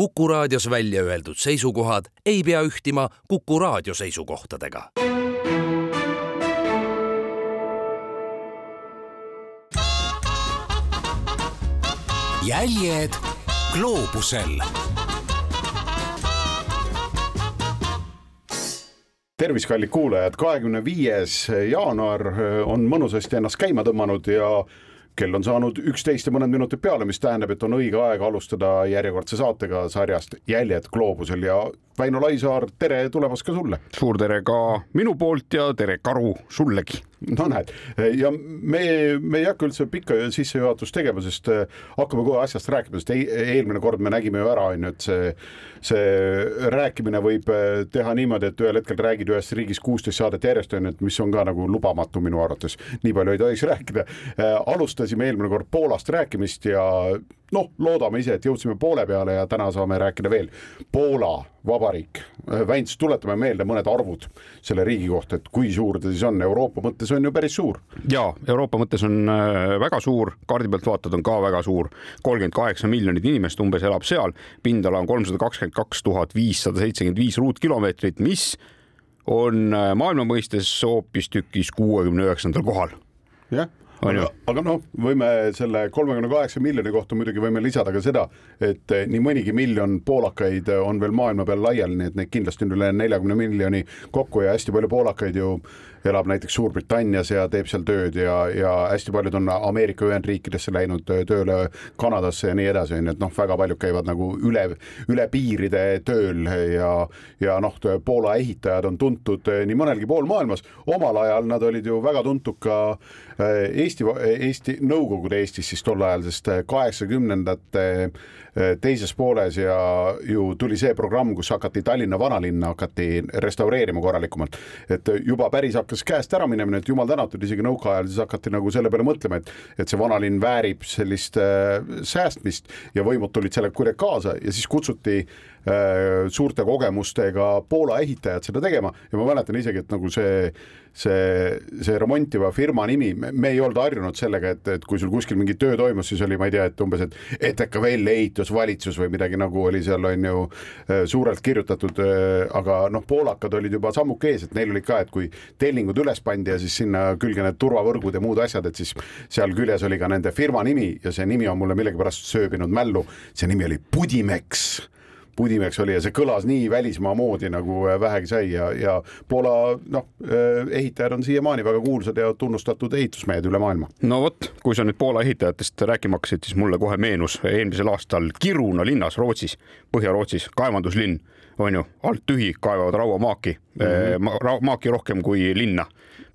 Kuku raadios välja öeldud seisukohad ei pea ühtima Kuku raadio seisukohtadega. jäljed gloobusel tervist, kallid kuulajad, kahekümne viies jaanuar on mõnusasti ennast käima tõmmanud ja kell on saanud üksteist ja mõned minutid peale, mis tähendab, et on õige aeg alustada järjekordse saatega sarjast Jäljed gloobusel ja Väino Laisaar, tere tulemast ka sulle. suur tere ka minu poolt ja tere, Karu, sullegi no näed ja me, me ei hakka üldse pikka sissejuhatust tegema, sest äh, hakkame kohe asjast rääkima, sest eelmine kord me nägime ju ära, on ju, et see, see rääkimine võib äh, teha niimoodi, et ühel hetkel räägid ühes riigis kuusteist saadet järjest, on ju, et mis on ka nagu lubamatu minu arvates, nii palju ei tohiks rääkida. Äh, alustasime eelmine kord Poolast rääkimist ja noh, loodame ise, et jõudsime poole peale ja täna saame rääkida veel. Poola Vabariik, Väints, tuletame meelde mõned arvud selle riigi kohta, et kui suur ta siis on, Euroopa mõttes on ju päris suur. ja Euroopa mõttes on äh, väga suur, kaardi pealt vaatad, on ka väga suur, kolmkümmend kaheksa miljonit inimest umbes elab seal, pindala on kolmsada kakskümmend kaks tuhat viissada seitsekümmend viis ruutkilomeetrit, mis on äh, maailma mõistes hoopistükkis kuuekümne üheksandal kohal. jah aga, aga noh, võime selle kolmekümne kaheksa miljoni kohta muidugi võime lisada ka seda, et eh, nii mõnigi miljon poolakaid on veel maailma peal laiali, nii et neid kindlasti on üle neljakümne miljoni kokku ja hästi palju poolakaid ju elab näiteks Suurbritannias ja teeb seal tööd ja, ja hästi paljud on Ameerika Ühendriikidesse läinud tööle, Kanadasse ja nii edasi, on ju, et noh, väga paljud käivad nagu üle, üle piiride tööl ja, ja noh, Poola ehitajad on tuntud nii mõnelgi pool maailmas. omal ajal nad olid ju väga tuntud ka eh, Eesti, Eesti, Nõukogude Eestis siis tol ajal, sest kaheksakümnendate eh, teises pooles ja ju tuli see programm, kus hakati Tallinna vanalinna hakati restaureerima korralikumalt, et juba päris hakkas käest ära minema, et jumal tänatud, isegi nõukaajal siis hakati nagu selle peale mõtlema, et, et see vanalinn väärib sellist äh, säästmist ja võimud tulid sellega kuidagi kaasa ja siis kutsuti suurte kogemustega Poola ehitajad seda tegema ja ma mäletan isegi, et nagu see see, see remontiva firma nimi, me ei olnud harjunud sellega, et, et kui sul kuskil mingi töö toimus, siis oli, ma ei tea, et umbes, et ETKVL ehitusvalitsus või midagi nagu oli seal on ju äh, suurelt kirjutatud, äh, aga noh, poolakad olid juba sammuke ees, et neil oli ka, et kui telli lepingud üles pandi ja siis sinna külge need turvavõrgud ja muud asjad, et siis seal küljes oli ka nende firma nimi ja see nimi on mulle millegipärast sööbinud mällu. see nimi oli Pudimex Pudimex oli ja see kõlas nii välismaa moodi nagu äh, vähegi sai ja, ja Poola noh, äh, ehitajad on siiamaani väga kuulsad ja tunnustatud ehitusmehed üle maailma. no vot, kui sa nüüd Poola ehitajatest rääkima hakkasid, siis mulle kohe meenus eelmisel aastal Kiruna linnas Rootsis, Põhja-Rootsis, kaevanduslinn on ju, alt tühi, kaevavad rauamaaki mm, -hmm. maaki rohkem kui linna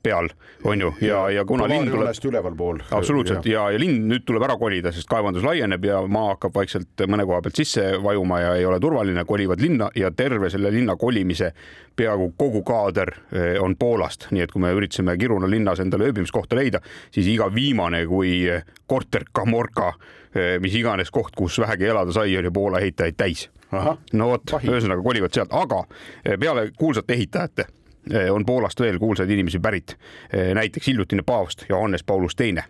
peal, on ju, ja, ja kuna linn tuleb. ülevalpool. absoluutselt. Ja, ja linn nüüd tuleb ära kolida, sest kaevandus laieneb ja maa hakkab vaikselt mõne koha pealt sisse vajuma ja ei ole turvaline, kolivad linna ja terve selle linna kolimise peaaegu kogu kaader eh, on Poolast, nii et kui me üritasime Kiruna linnas endale ööbimiskohta leida, siis iga viimane kui korter Kamorka, eh, mis iganes koht, kus vähegi elada sai, oli Poola ehitajaid täis. No vot, ühesõnaga kolivad sealt, aga eh, peale kuulsate ehitajate eh, on Poolast veel kuulsaid inimesi pärit. Eh, näiteks hiljutine paavst Johannes Paulus Teine.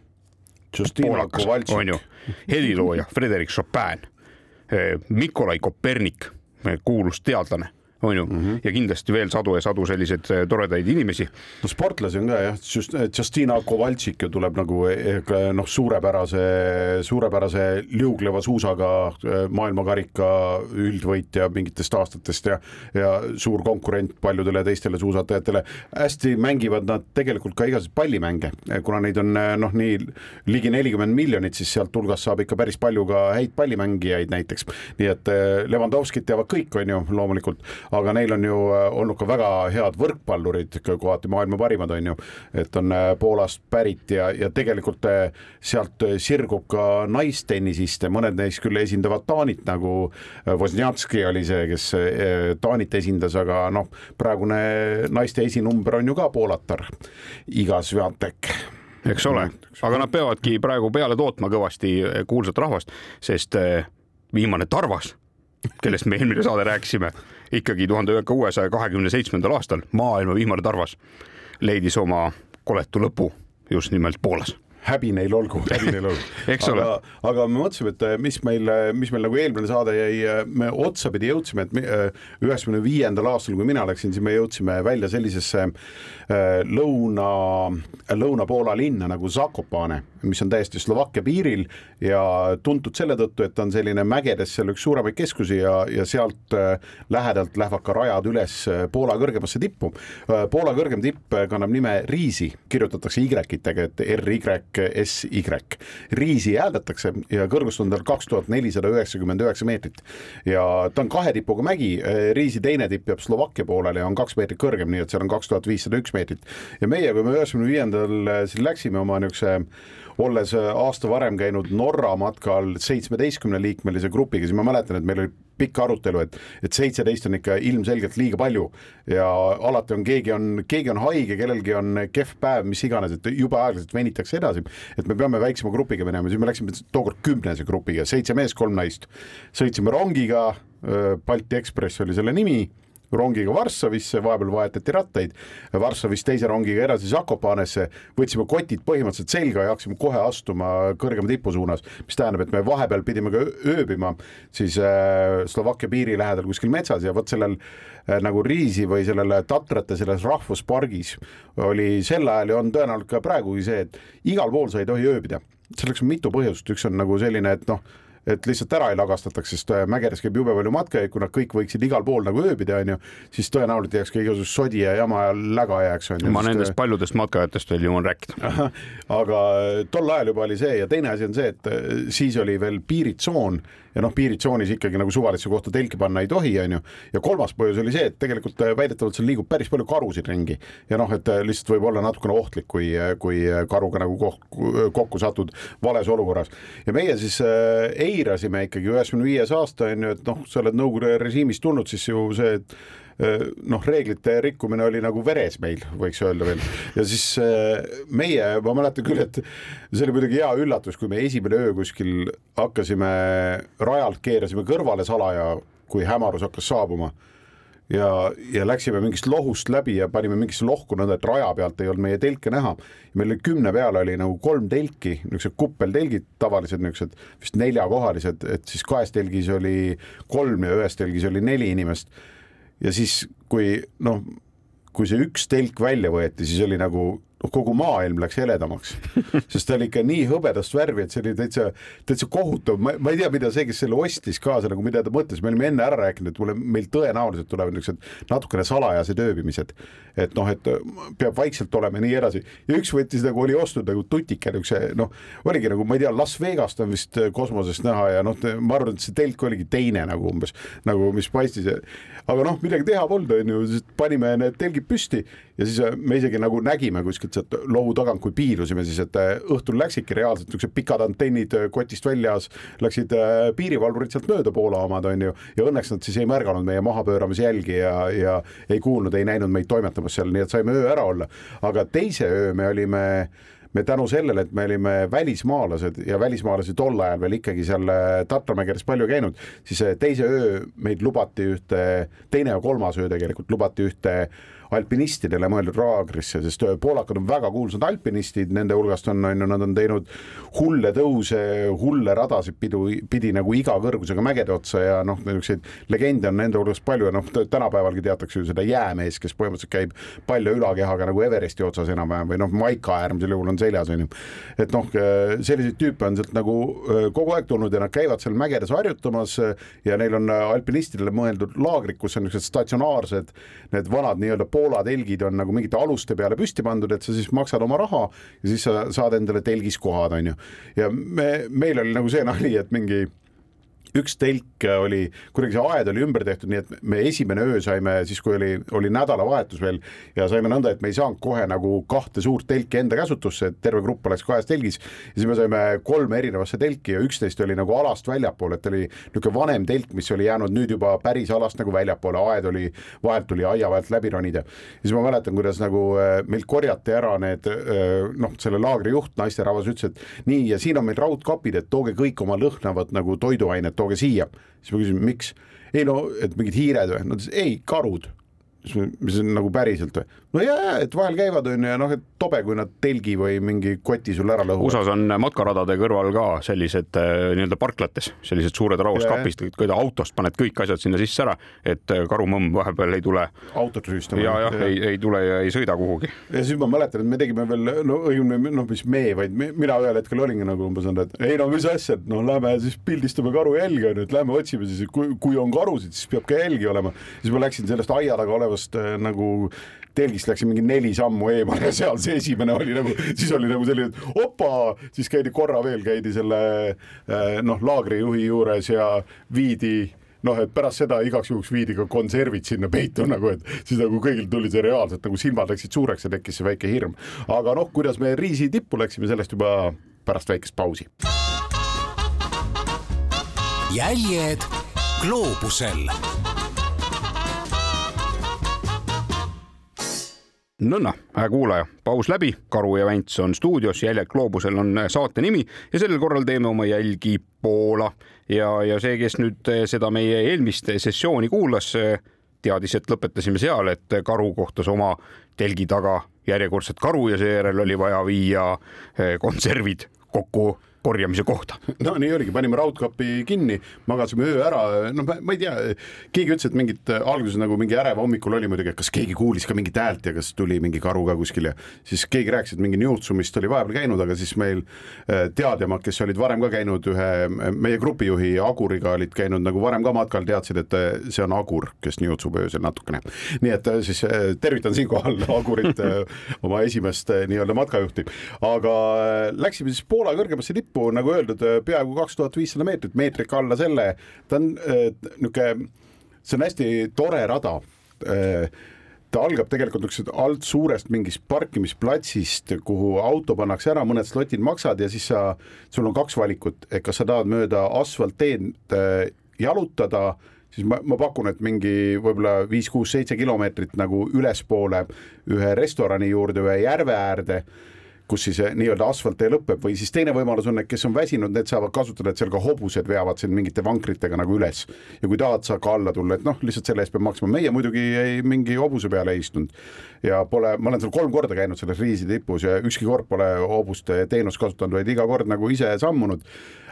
on ju, helilooja Frederik Chopin, Nikolai Kopernik, kuulus teadlane on ju mm, -hmm. ja kindlasti veel sadu ja sadu selliseid äh, toredaid inimesi. no sportlasi on ka jah, Justina Kovaltšik ju tuleb nagu eh, noh, suurepärase, suurepärase liugleva suusaga äh, maailmakarika üldvõitja mingitest aastatest ja, ja suur konkurent paljudele teistele suusatajatele. hästi mängivad nad tegelikult ka igasuguseid pallimänge, kuna neid on äh, noh, nii ligi nelikümmend miljonit, siis sealt hulgast saab ikka päris palju ka häid pallimängijaid näiteks. nii et Levandovskit teavad kõik, on ju, loomulikult aga neil on ju äh, olnud ka väga head võrkpallurid, kohati maailma parimad on ju, et on äh, Poolast pärit ja, ja tegelikult äh, sealt sirgub ka naistennisiste, mõned neist küll esindavad Taanit, nagu Wozniacki oli see, kes Taanit esindas, aga noh, praegune naiste esinumber on ju ka poolatar, Iga Swiatek eks ole, aga nad peavadki praegu peale tootma kõvasti kuulsat rahvast, sest viimane Tarvas kellest me eelmine saade rääkisime, ikkagi tuhande kuuesaja kahekümne seitsmendal aastal maailma vihmane tarvas leidis oma koletu lõpu just nimelt Poolas häbi neil olgu, häbi neil olgu. aga, aga me mõtlesime, et äh, mis meil, mis meil nagu eelmine saade jäi, me otsapidi jõudsime, et üheksakümne viiendal aastal, kui mina läksin, siis me jõudsime välja sellisesse lõuna, Lõuna-Poola linna nagu Zakopane, mis on täiesti Slovakkia piiril ja tuntud selle tõttu, et ta on selline mägedes seal üks suuremaid keskusi ja, ja sealt lähedalt lähevad ka rajad üles Poola kõrgemasse tippu. Poola kõrgem tipp kannab nime Riisi, kirjutatakse Y-itega, et R-Y-S-Y. Riisi hääldatakse ja kõrgust on tal kaks tuhat nelisada üheksakümmend üheksa meetrit ja ta on kahe tipuga mägi, Riisi teine tipp jääb Slovakkia poolele ja on kaks meetrit kõrgem, nii et seal on kaks tuhat viissada üks meetrit. ja meie, kui me üheksakümne viiendal siin läksime oma niisuguse olles aasta varem käinud Norra matkal seitsmeteistkümne liikmelise grupiga, siis ma mäletan, et meil oli pikk arutelu, et, et seitseteist on ikka ilmselgelt liiga palju ja alati on keegi on, keegi on haige, kellelgi on kehv päev, mis iganes, et jube aeglaselt venitakse edasi, et me peame väiksema grupiga minema, siis me läksime tookord kümnese grupiga, seitse meest, kolm naist. sõitsime rongiga, Balti Ekspress oli selle nimi rongiga Varssavisse, vahepeal vahetati rattaid, Varssavist teise rongiga edasi Zakopanesse, võtsime kotid põhimõtteliselt selga ja hakkasime kohe astuma kõrgema tipu suunas, mis tähendab, et me vahepeal pidime ka ööbima siis äh, Slovakkia piiri lähedal kuskil metsas ja vot sellel äh, nagu Riisi või sellel Tatrate selles rahvuspargis oli sel ajal ja on tõenäoliselt ka praegugi see, et igal pool sa ei tohi ööbida. selleks on mitu põhjust, üks on nagu selline, et noh et lihtsalt ära ei lagastataks, sest äh, mägedes käib jube palju matkajaid, kui nad kõik võiksid igal pool nagu ööbida, onju, siis tõenäoliselt jääks ka igasugust sodi ja jama ja läga jääks. ma sest... nendest äh, paljudest matkajatest veel ju on rääkinud. aga äh, tol ajal juba oli see ja teine asi on see, et siis oli veel piiritsoon ja noh, piiritsoonis ikkagi nagu suvalisse kohta telki panna ei tohi, onju. ja kolmas põhjus oli see, et tegelikult väidetavalt seal liigub päris palju karusid ringi ja noh, et lihtsalt võib olla natukene ohtlik, kui, kui karuga nagu kokku, kokku satud vales olukorras ja meie siis ei eirasime ikkagi üheksakümne viies aasta on ju, et noh, sa oled Nõukogude režiimist tulnud, siis ju see eh, noh, reeglite rikkumine oli nagu veres meil, võiks öelda veel. ja siis eh, meie, ma mäletan küll, et see oli muidugi hea üllatus, kui me esimene öö kuskil hakkasime rajalt, keerasime kõrvale salaja, kui hämarus hakkas saabuma ja, ja läksime mingist lohust läbi ja panime mingisse lohku nõnda, et raja pealt ei olnud meie telke näha. meil oli kümne peale oli nagu kolm telki, niisugused kuppeltelgid, tavalised niisugused vist neljakohalised, et siis kahes telgis oli kolm ja ühes telgis oli neli inimest. ja siis, kui noh, kui see üks telk välja võeti, siis oli nagu noh, kogu maailm läks heledamaks, sest ta oli ikka nii hõbedast värvi, et see oli täitsa, täitsa kohutav, ma, ma ei tea, mida see, kes selle ostis kaasa nagu, mida ta mõtles, me olime enne ära rääkinud, et mulle, meil tõenäoliselt tulevad niisugused natukene salajased ööbimised. et noh, et peab vaikselt olema ja nii edasi. Ja üks võttis nagu oli ostnud nagu tutike niisuguse noh, oligi nagu ma ei tea, Las Vegast on vist kosmosest näha ja noh, ma arvan, et see telk oligi teine nagu umbes nagu, mis paistis. aga noh, midagi teha polnud, onju, panime need telgid püsti ja siis me isegi nagu nägime kuskilt sealt lohu tagant, kui piirusime siis, et äh, õhtul läksidki reaalselt niisugused pikad antennid äh, kotist väljas, läksid äh, piirivalvurid sealt mööda Poola omad, on ju, ja õnneks nad siis ei märganud meie mahapööramise jälgi ja, ja ei kuulnud, ei näinud meid toimetamas seal, nii et saime öö ära olla. aga teise öö me olime me tänu sellele, et me olime välismaalased ja välismaalasi tol ajal veel ikkagi seal Tatramägedes palju käinud, siis teise öö meid lubati ühte, teine ja kolmas öö tegelikult lubati ühte alpinistidele mõeldud laagrisse, sest poolakad on väga kuulsad alpinistid, nende hulgast on, on ju, nad on teinud hulle tõuse, hulle radasid pidu, pidi nagu iga kõrgusega mägede otsa ja noh, niisuguseid legende on nende hulgas palju ja noh, tänapäevalgi teatakse ju seda jäämeest, kes põhimõtteliselt käib palja ülakehaga nagu Everesti otsas enam-vähem või noh, Maika äärmisel juhul on seljas, on ju. et noh, selliseid tüüpe on sealt nagu kogu aeg tulnud ja nad käivad seal mägedes harjutamas ja neil on alpinistidele mõeldud laagrid, kus on niisugused statsionaarsed, need vanad nii-öelda Poola telgid on nagu mingite aluste peale püsti pandud, et sa siis maksad oma raha ja siis sa saad endale telgis kohad, on ju. ja me, meil oli nagu see nali, et mingi üks telk oli, kuidagi see aed oli ümber tehtud, nii et me esimene öö saime siis, kui oli, oli nädalavahetus veel ja saime nõnda, et me ei saanud kohe nagu kahte suurt telki enda käsutusse, et terve grupp oleks kahes telgis. ja siis me saime kolme erinevasse telki ja üksteist oli nagu alast väljapool, et oli niisugune vanem telk, mis oli jäänud nüüd juba päris alast nagu väljapoole, aed oli, vahelt tuli aia vahelt läbi ronida. ja siis ma mäletan, kuidas nagu äh, meilt korjati ära need äh, noh, selle laagri juht, naisterahvas ütles, et nii ja siin on meil raudkapid, et tooge kõik oma lõhnavad nagu toiduained tooge siia. siis ma küsisin, miks? ei no, et mingid hiired või? Nad ütlesid ei, karud mis on nagu päriselt või? No ja, ja et vahel käivad onju ja noh, et tobe, kui nad telgi või mingi koti sul ära lõhuvad. USA-s on matkaradade kõrval ka sellised äh, nii-öelda parklates, sellised suured rauaskapist, kui ta autost paned kõik asjad sinna sisse ära, et äh, karumõmm vahepeal ei tule. autot rüüstama. ja, jah, ei, ei tule ja ei sõida kuhugi. ja siis ma mäletan, et me tegime veel, no õigemini noh, mis me, vaid me, mina ühel hetkel olingi nagu umbes on, et ei no mis asja, et noh, lähme siis pildistame karu jälge onju, et lähme otsime siis, kui, kui on karusid, siis peab ka jälgi olema. siis ma läksin sellest aia taga olevast äh, nagu telgist läksin mingi neli sammu eemale ja seal see esimene oli nagu, siis oli nagu selline, et opa, siis käidi korra veel, käidi selle äh, noh, laagrijuhi juures ja viidi noh, et pärast seda igaks juhuks viidi ka konservid sinna peitu nagu, et siis nagu kõigil tuli see reaalselt nagu silmad läksid suureks ja tekkis see väike hirm. aga noh, kuidas me Riisi tippu läksime, sellest juba pärast väikest pausi. jäljed gloobusel nõnda, hää kuulaja, paus läbi, Karu ja Vents on stuudios, Jäljed gloobusel on saate nimi ja sellel korral teeme oma jälgi Poola. Ja, ja see, kes nüüd seda meie eelmist sessiooni kuulas, teadis, et lõpetasime seal, et karu kohtas oma telgi taga järjekordset karu ja seejärel oli vaja viia konservid kokku korjamise kohta. no nii oligi, panime raudkapi kinni, magasime öö ära, no ma, ma ei tea, keegi ütles, et mingit alguses nagu mingi ärev hommikul oli muidugi, et kas keegi kuulis ka mingit häält ja kas tuli mingi karu ka kuskil ja siis keegi rääkis, et mingi niutsumist oli vahepeal käinud, aga siis meil äh, teadjamad, kes olid varem ka käinud ühe meie grupijuhi Aguriga olid käinud nagu varem ka matkal, teadsid, et äh, see on Agur, kes niutsub öösel natukene. nii et äh, siis tervitan siinkohal Agurit, oma esimest nii-öelda matkajuhti, aga läksime siis Poola kõrgemasse tippu tippu, nagu öeldud, peaaegu kaks tuhat viissada meetrit, meetrik alla selle. ta on äh, niisugune, see on hästi tore rada. Äh, ta algab tegelikult niisugusest alt suurest mingist parkimisplatsist, kuhu auto pannakse ära, mõned slotid maksad ja siis sa, sul on kaks valikut, et kas sa tahad mööda asfaltteed äh, jalutada, siis ma, ma pakun, et mingi võib-olla viis-kuus-seitse kilomeetrit nagu ülespoole ühe restorani juurde, ühe järve äärde kus siis eh, nii-öelda asfalttee lõpeb või siis teine võimalus on, et kes on väsinud, need saavad kasutada, et seal ka hobused veavad sind mingite vankritega nagu üles. ja kui tahad, sa ka alla tulla, et noh, lihtsalt selle eest peab maksma, meie muidugi ei mingi hobuse peale ei istunud. ja pole, ma olen seal kolm korda käinud selles Riisi tipus ja ükski kord pole hobuste teenust kasutanud, vaid iga kord nagu ise sammunud.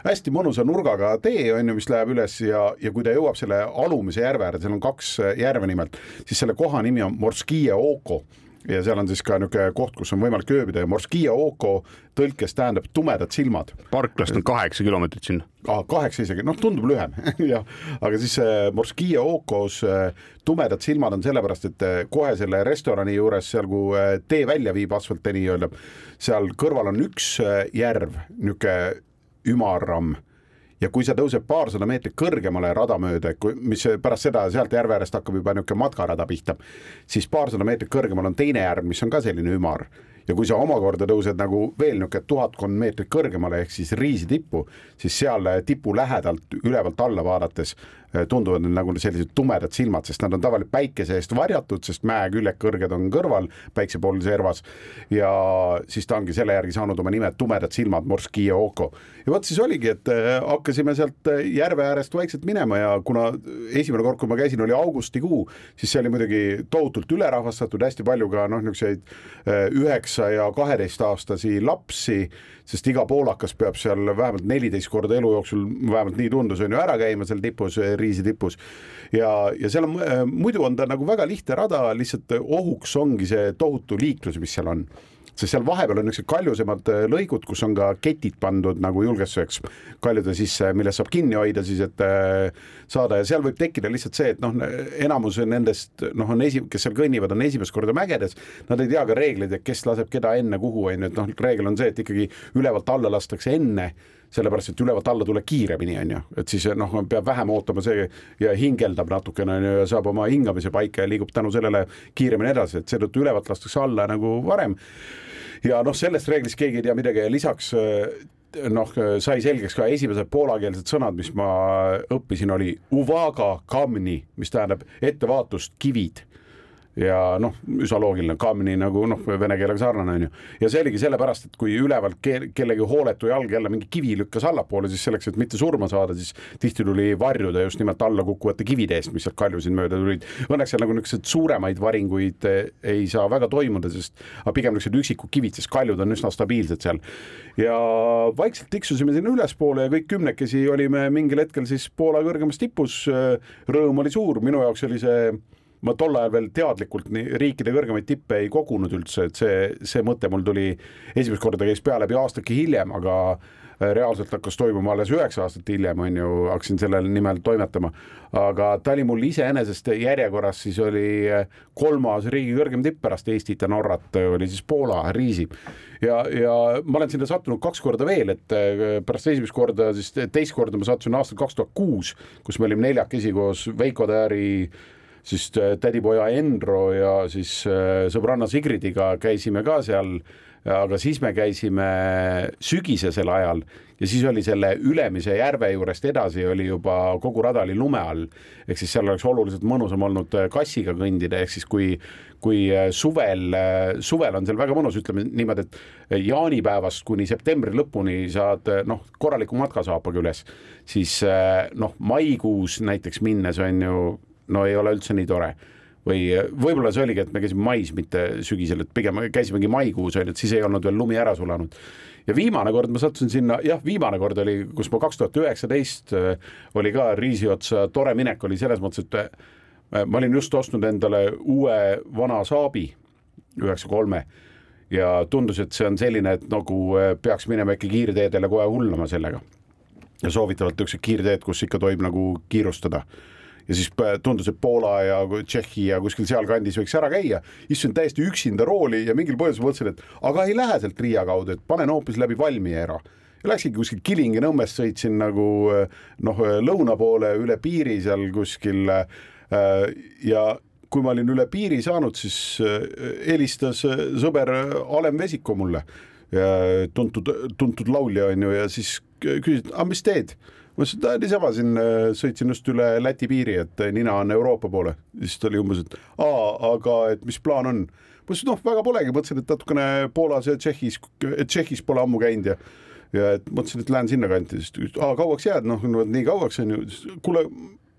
hästi mõnusa nurgaga tee on ju, mis läheb üles ja, ja kui ta jõuab selle alumise järve äärde, seal on kaks järve nimelt, siis selle koha nimi on Morskie Oko ja seal on siis ka niisugune koht, kus on võimalik ööbida ja Morskia Oko tõlkes tähendab tumedad silmad. parklast on kaheksa kilomeetrit sinna ah,. kaheksa isegi, noh, tundub lühem jah, aga siis Morskia Okos tumedad silmad on sellepärast, et äh, kohe selle restorani juures, seal kuhu äh, tee välja viib asfalttee nii-öelda, seal kõrval on üks äh, järv, niisugune ümarramm ja kui sa tõused paarsada meetrit kõrgemale rada mööda, mis pärast seda sealt järve äärest hakkab juba niisugune matkarada pihta, siis paarsada meetrit kõrgemal on teine järv, mis on ka selline ümar. Ja kui sa omakorda tõused nagu veel niisugune tuhatkond meetrit kõrgemale ehk siis Riisi tippu, siis seal tipu lähedalt ülevalt alla vaadates tunduvad need nagu sellised tumedad silmad, sest nad on tavaliselt päikese eest varjatud, sest mäeküljed kõrged on kõrval päikse pool servas. ja siis ta ongi selle järgi saanud oma nime Tumedad silmad, Morski Oko. ja vot siis oligi, et eh, hakkasime sealt eh, järve äärest vaikselt minema ja kuna esimene kord, kui ma käisin, oli augustikuu, siis see oli muidugi tohutult ülerahvastatud, hästi palju ka noh, niisuguseid üheksa ja kaheteistaastasi lapsi, sest iga poolakas peab seal vähemalt neliteist korda elu jooksul, vähemalt nii tundus, on ju, ära käima seal tipus, Riisi tipus. ja, ja seal on, muidu on ta nagu väga lihtne rada, lihtsalt ohuks ongi see tohutu liiklus, mis seal on sest seal vahepeal on niisugused kaljusemad äh, lõigud, kus on ka ketid pandud nagu julgestuseks kaljude sisse, millest saab kinni hoida siis, et äh, saada. Ja seal võib tekkida lihtsalt see, et noh, enamus nendest noh, on esi-, kes seal kõnnivad, on esimest korda mägedes, nad ei tea ka reegleid, et kes laseb keda enne kuhu, on ju, et noh, reegel on see, et ikkagi ülevalt alla lastakse enne sellepärast et ülevalt alla tuleb kiiremini, on ju, et siis noh, peab vähem ootama see ja hingeldab natukene on ju ja saab oma hingamise paika ja liigub tänu sellele kiiremini edasi, et seetõttu ülevalt lastakse alla nagu varem. ja noh, sellest reeglist keegi ei tea midagi ja lisaks noh, sai selgeks ka esimesed poolakeelsed sõnad, mis ma õppisin, oli uvaga kamni, mis tähendab ettevaatust, kivid ja noh, üsna loogiline, Kamni nagu noh, vene keelega sarnane on ju. ja see oligi sellepärast, et kui ülevalt ke kellegi hooletu jalg jälle mingi kivi lükkas allapoole, siis selleks, et mitte surma saada, siis tihti tuli varjuda just nimelt alla kukkuvate kivide eest, mis sealt kaljusid mööda tulid. Õnneks seal nagu niisuguseid suuremaid varinguid eh, ei saa väga toimuda, sest aga pigem niisugused üksikud kivid, sest kaljud on üsna stabiilsed seal. ja vaikselt tiksusime sinna ülespoole ja kõik kümnekesi olime mingil hetkel siis Poola kõrgemas tipus. rõõm oli suur, minu jaoks oli see ma tol ajal veel teadlikult nii riikide kõrgemaid tippe ei kogunud üldse, et see, see mõte mul tuli esimest korda käis pea aastake hiljem, aga äh, reaalselt hakkas toimuma alles üheksa aastat hiljem, on ju, hakkasin sellel nimel toimetama. aga ta oli mul iseenesest järjekorras, siis oli äh, kolmas riigi kõrgem tipp pärast Eestit ja Norrat, äh, oli siis Poola, Riisi. ja, ja ma olen sinna sattunud kaks korda veel, et pärast esimest korda, siis teist korda ma sattusin aastal kaks tuhat kuus, kus me olime neljakesi koos Veiko Tääri siis äh, tädipoja Enro ja siis äh, sõbranna Sigridiga käisime ka seal, aga siis me käisime sügisesel ajal ja siis oli selle Ülemise järve juurest edasi oli juba kogu rada oli lume all. ehk siis seal oleks oluliselt mõnusam olnud äh, kassiga kõndida, ehk siis kui, kui suvel, suvel on seal väga mõnus, ütleme niimoodi, et jaanipäevast kuni septembri lõpuni saad noh, korraliku matkasaapaga üles, siis noh, maikuus näiteks minnes on ju no ei ole üldse nii tore või võib-olla see oligi, et me käisime mais, mitte sügisel, et pigem käisimegi maikuus on ju, et siis ei olnud veel lumi ära sulanud. ja viimane kord ma sattusin sinna, jah, viimane kord oli, kus ma kaks tuhat üheksateist äh, oli ka Riisiotsa tore minek oli selles mõttes, et äh, ma olin just ostnud endale uue vana Saabi üheksa kolme ja tundus, et see on selline, et nagu peaks minema ikka kiirteedele kohe hullama sellega. ja soovitavalt niisugused kiirteed, kus ikka tohib nagu kiirustada ja siis tundus, et Poola ja Tšehhi ja kuskil sealkandis võiks ära käia. istusin täiesti üksinda rooli ja mingil põhjusel mõtlesin, et aga ei lähe sealt Riia kaudu, et panen hoopis läbi Valmiera ja läksingi kuskil Kilingi-Nõmmest sõitsin nagu noh, lõuna poole üle piiri seal kuskil. Äh, ja kui ma olin üle piiri saanud, siis äh, helistas sõber Alem Vesiko mulle, tuntud, tuntud laulja on ju, ja siis küsis, aga mis teed ma ütlesin, et niisama siin äh, sõitsin just üle Läti piiri, et äh, nina on Euroopa poole. siis ta oli umbes, et aa, aga et mis plaan on? ma ütlesin, noh, väga polegi, mõtlesin, et natukene Poolas ja Tšehhis, Tšehhis pole ammu käinud ja ja et mõtlesin, et lähen sinnakanti, siis ta ütles, aa, kauaks jääd, noh, nii kauaks on ju, kuule,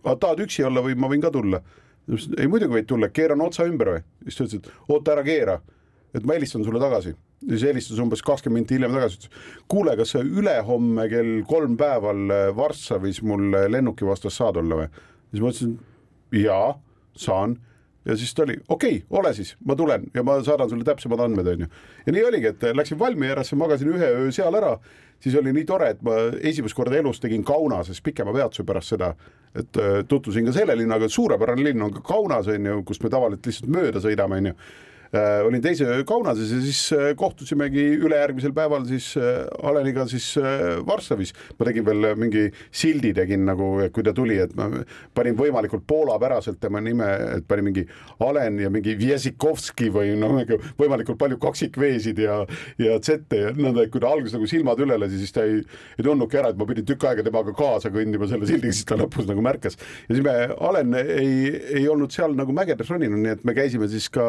tahad üksi olla või ma võin ka tulla? ei muidugi võid tulla, keeran otsa ümber või? siis ta ütles, et oota ära keera, et ma helistan sulle tagasi siis helistas umbes kakskümmend minti hiljem tagasi, ütles kuule, kas sa ülehomme kell kolm päeval äh, Varssavis mul äh, lennuki vastas saad olla või? siis ma ütlesin jaa, saan ja siis ta oli okei okay,, ole siis, ma tulen ja ma saadan sulle täpsemad andmed, onju. ja nii oligi, et äh, läksin Valmierasse, magasin ühe öö seal ära, siis oli nii tore, et ma esimest korda elus tegin Kaunases pikema peatuse pärast seda, et tutvusin ka selle linnaga, suurepärane linn on ka Kaunas, onju, kust me tavaliselt lihtsalt mööda sõidame, onju Äh, olin teise öö Kaunases ja siis äh, kohtusimegi ülejärgmisel päeval siis äh, Aleniga siis Varssavis. ma tegin veel mingi sildi tegin nagu, kui ta tuli, et ma panin võimalikult poolapäraselt tema nime, et panin mingi Alen ja mingi Vjezikovski või noh, võimalikult palju kaksikveesid ja, ja Z-e ja nõnda, et kui ta alguses nagu silmad üle lasi, siis ta ei, ei tundnudki ära, et ma pidin tükk aega temaga kaasa kõndima selle sildiga, siis ta lõpus nagu märkas. ja siis me, Alen ei, ei olnud seal nagu mägedes roninud, nii et me käisime siis ka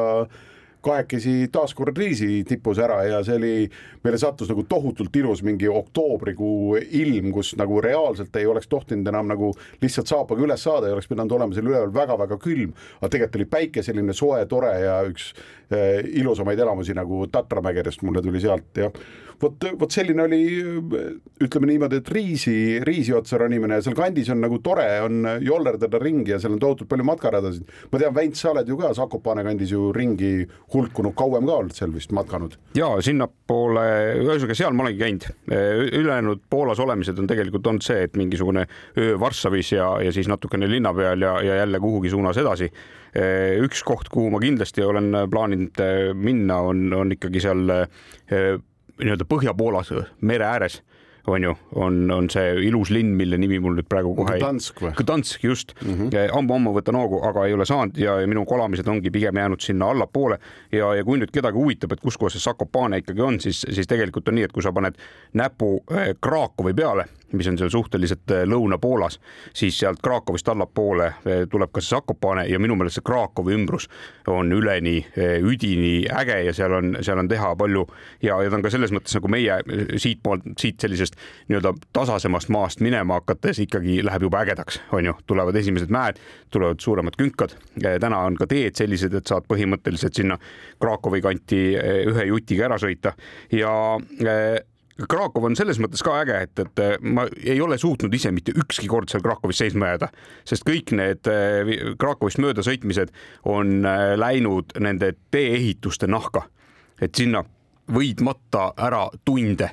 kahekesi taaskord Riisi tipus ära ja see oli, meile sattus nagu tohutult ilus mingi oktoobrikuu ilm, kus nagu reaalselt ei oleks tohtinud enam nagu lihtsalt saapaga üles saada, ei oleks pidanud olema seal üleval väga-väga külm, aga tegelikult oli päike selline soe, tore ja üks äh, ilusamaid elamusi nagu Tatramägedest mulle tuli sealt ja vot, vot selline oli, ütleme niimoodi, et riisi, riisi otsa ronimine ja seal kandis on nagu tore, on jollerdada ringi ja seal on tohutult palju matkaradasid. ma tean, Väints, sa oled ju ka Zakopane kandis ju ringi hulkunud, kauem ka olnud seal vist matkanud? ja sinnapoole, ühesõnaga seal ma olengi käinud. ülejäänud Poolas olemised on tegelikult olnud see, et mingisugune öö Varssavis ja, ja siis natukene linna peal ja, ja jälle kuhugi suunas edasi üks koht, kuhu ma kindlasti olen plaaninud minna, on, on ikkagi seal nii-öelda Põhja-Poolas mere ääres on ju, on, on see ilus linn, mille nimi mul nüüd praegu kohe Gdansk või? Gdansk just mm -hmm., ammu-ammu võtan hoogu, aga ei ole saanud ja, minu kolamised ongi pigem jäänud sinna allapoole ja, ja kui nüüd kedagi huvitab, et kus kohas see Sakopane ikkagi on, siis, siis tegelikult on nii, et kui sa paned näpu eh, Krakowi peale mis on seal suhteliselt Lõuna-Poolas, siis sealt Krakowist allapoole tuleb ka see Zakopane ja minu meelest see Krakowi ümbrus on üleni üdini äge ja seal on, seal on teha palju ja, ja ta on ka selles mõttes nagu meie siitpoolt, siit sellisest nii-öelda tasasemast maast minema hakates ikkagi läheb juba ägedaks, on ju, tulevad esimesed mäed, tulevad suuremad künkad. täna on ka teed sellised, et saad põhimõtteliselt sinna Krakowi kanti ühe jutiga ära sõita ja Krakow on selles mõttes ka äge, et, et ma ei ole suutnud ise mitte ükski kord seal Krakowis seisma jääda, sest kõik need Krakowist mööda sõitmised on läinud nende tee-ehituste nahka, et sinna võid matta ära tunde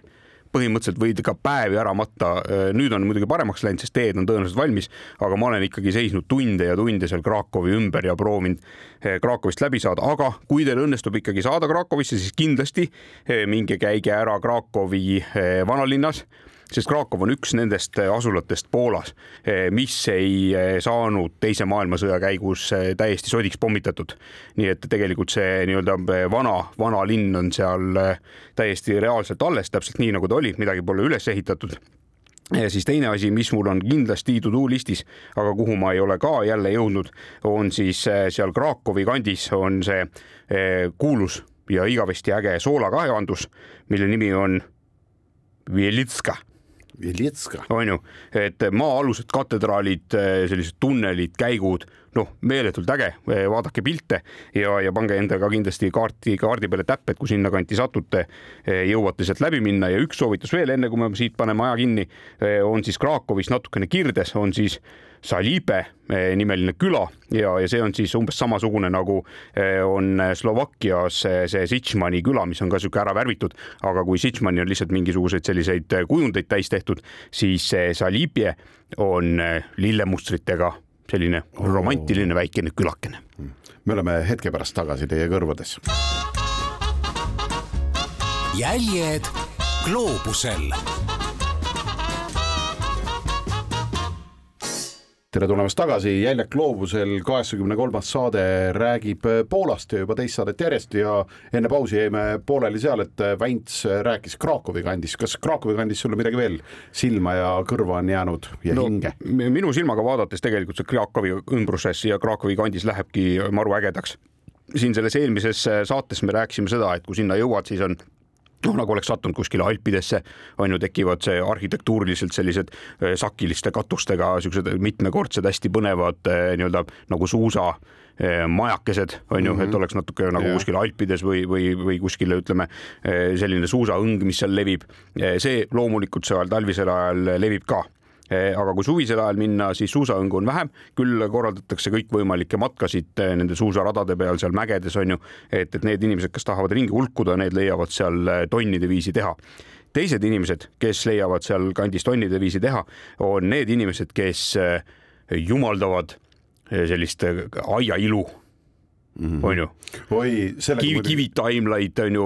põhimõtteliselt võid ka päevi ära matta. nüüd on muidugi paremaks läinud, sest teed on tõenäoliselt valmis, aga ma olen ikkagi seisnud tunde ja tunde seal Krakowi ümber ja proovinud eh, Krakowist läbi saada, aga kui teil õnnestub ikkagi saada Krakowisse, siis kindlasti eh, minge käige ära Krakowi eh, vanalinnas sest Krakow on üks nendest äh, asulatest Poolas, äh, mis ei äh, saanud Teise maailmasõja käigus täiesti sodiks pommitatud. nii et tegelikult see nii-öelda vana, vana linn on seal täiesti reaalselt alles, täpselt nii nagu ta oli, midagi pole üles ehitatud ja siis teine asi, mis mul on kindlasti to do listis, aga kuhu ma ei ole ka jälle jõudnud, on siis seal Krakowi kandis on see kuulus ja igavesti äge soolakaevandus, mille nimi on Vielitska Viljetska. on ju, et maa-alused katedraalid, sellised tunnelid, käigud, noh, meeletult äge, vaadake pilte ja, ja pange endaga kindlasti kaarti, kaardi peale täpp, et kui sinnakanti satute, jõuate sealt läbi minna. Ja üks soovitus veel, enne kui me siit paneme aja kinni, on siis Krakowis natukene kirdes, on siis Salibe eh, nimeline küla ja, ja see on siis umbes samasugune nagu eh, on Slovakkias see Sitšmani küla, mis on ka sihuke ära värvitud, aga kui Sitšmani on lihtsalt mingisuguseid selliseid kujundeid täis tehtud, siis Salibe on eh, lillemustritega selline romantiline väikene külakene. me oleme hetke pärast tagasi teie kõrvades. jäljed gloobusel tere tulemast tagasi, Jäljak gloobusel kaheksakümne kolmas saade räägib Poolast ja juba teist saadet järjest ja enne pausi jäime pooleli seal, et Vänts rääkis Krakowi kandis, kas Krakowi kandis sulle midagi veel silma ja kõrva on jäänud ja no, hinge? minu silmaga vaadates tegelikult see Krakowi ümbruses ja Krakowi kandis lähebki maru ägedaks. siin selles eelmises saates me rääkisime seda, et kui sinna jõuad, siis on noh, nagu oleks sattunud kuskile Alpidesse, on ju, tekivad see arhitektuuriliselt sellised eh, sakiliste katustega siuksed mitmekordsed, hästi põnevad eh, nii-öelda nagu suusa eh, majakesed on ju et mhm. oleks natuke nagu yeah. kuskil Alpides või, või, või kuskil ütleme selline suusaõng, mis seal levib. see loomulikult seal talvisel ajal levib ka aga kui suvisel ajal minna, siis suusaõngu on vähem, küll korraldatakse kõikvõimalikke matkasid eh, nende suusaradade peal seal mägedes on ju, et, et need inimesed, kes tahavad ringi hulkuda, need leiavad seal eh, tonnide viisi teha. Teised inimesed, kes leiavad seal kandis tonnide viisi teha, on need inimesed, kes jumaldavad sellist aiailu Mm -hmm. on ju. kivi, kivitaimlaid on ju,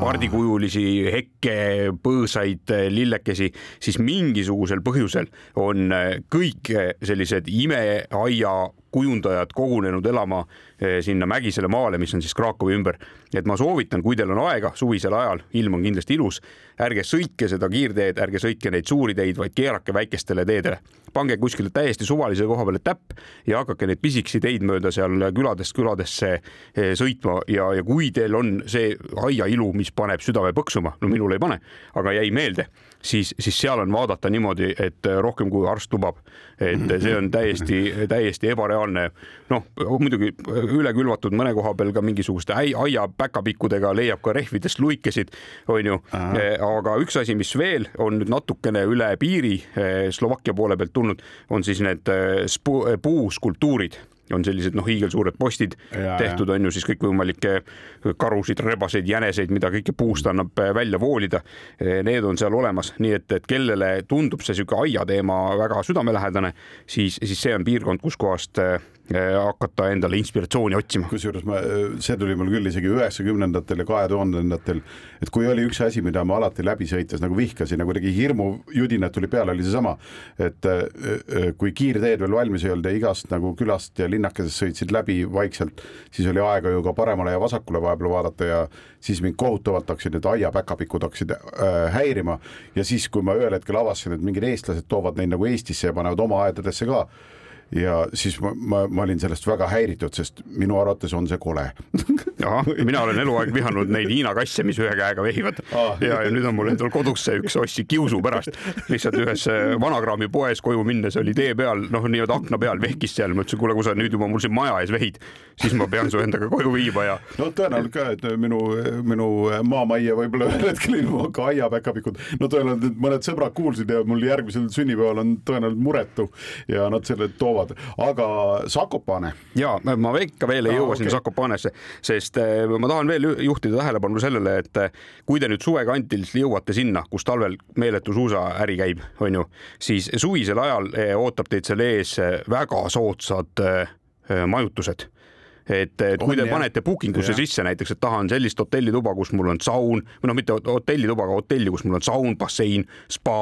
pardikujulisi hekke, põõsaid, lillekesi, siis mingisugusel põhjusel on kõik sellised imeaia kujundajad kogunenud elama eh, sinna mägisele maale, mis on siis Krakowi ümber. et ma soovitan, kui teil on aega suvisel ajal, ilm on kindlasti ilus, ärge sõitke seda kiirteed, ärge sõitke neid suuri teid, vaid keerake väikestele teedele. pange kuskile täiesti suvalise koha peale täpp ja hakake neid pisikesi teid mööda seal küladest küladesse eh, sõitma ja, ja kui teil on see aiailu, mis paneb südame põksuma, no minul ei pane, aga jäi meelde, siis, siis seal on vaadata niimoodi, et rohkem kui arst lubab. et see on täiesti, täiesti ebareaalne reaalne noh, muidugi üle külvatud mõne koha peal ka mingisuguste aia päkapikkudega leiab ka rehvidest luikesid, onju. Eh, aga üks asi, mis veel on nüüd natukene üle piiri eh, Slovakkia poole pealt tulnud, on siis need eh, puuskulptuurid on sellised noh, hiigelsuured postid ja, tehtud, on ju siis kõikvõimalikke karusid, rebaseid, jäneseid, mida kõike puust annab välja voolida. Need on seal olemas, nii et, et kellele tundub see sihuke aia teema väga südamelähedane, siis, siis see on piirkond, kuskohast hakata endale inspiratsiooni otsima. kusjuures ma, see tuli mul küll isegi üheksakümnendatel ja kahe tuhandendatel, et kui oli üks asi, mida ma alati läbi sõites nagu vihkasin, nagu kuidagi hirmujudinad tuli peale, oli seesama, et kui kiirteed veel valmis ei olnud ja igast nagu külast ja linnakesest sõitsid läbi vaikselt, siis oli aega ju ka paremale ja vasakule vahepeal vaadata ja siis mind kohutavalt hakkasid need aiapäkapikud hakkasid äh, häirima ja siis, kui ma ühel hetkel avastasin, et mingid eestlased toovad neid nagu Eestisse ja panevad oma aedadesse ka ja siis ma, ma, ma olin sellest väga häiritud, sest minu arvates on see kole. Mina olen eluaeg vihanud neid Hiina kasse, mis ühe käega vehivad. Ah. ja, ja nüüd on mul endal kodus see üks ossi kiusu pärast. Lihtsalt ühes äh, vanakraami poes koju minnes oli tee peal, noh, nii-öelda akna peal vehkis seal, ma ütlesin, kuule, kui sa nüüd juba mul siin maja ees vehid, siis ma pean su endaga koju viima ja. no tõenäoliselt ka, et minu, minu maamajja võib-olla ühel hetkel ilmuvad ka aiapäkapikud, no tõenäoliselt mõned sõbrad kuulsid ja mul järgmisel sünnipäeval on tõenäoliselt muretu ja nad selle toovad aga Zakopane. ja ma ikka veel ei ah, jõua okay. sinna Zakopanesse, sest eh, ma tahan veel juhtida tähelepanu sellele, et eh, kui te nüüd suvekandil jõuate sinna, kus talvel meeletu suusaäri käib, on ju, siis suvisel ajal eh, ootab teid seal ees väga soodsad majutused et, et kui te panete booking usse sisse näiteks, et tahan sellist hotellituba, kus mul on saun või noh, mitte hotellituba, aga hotelli, kus mul on saun, bassein, spa,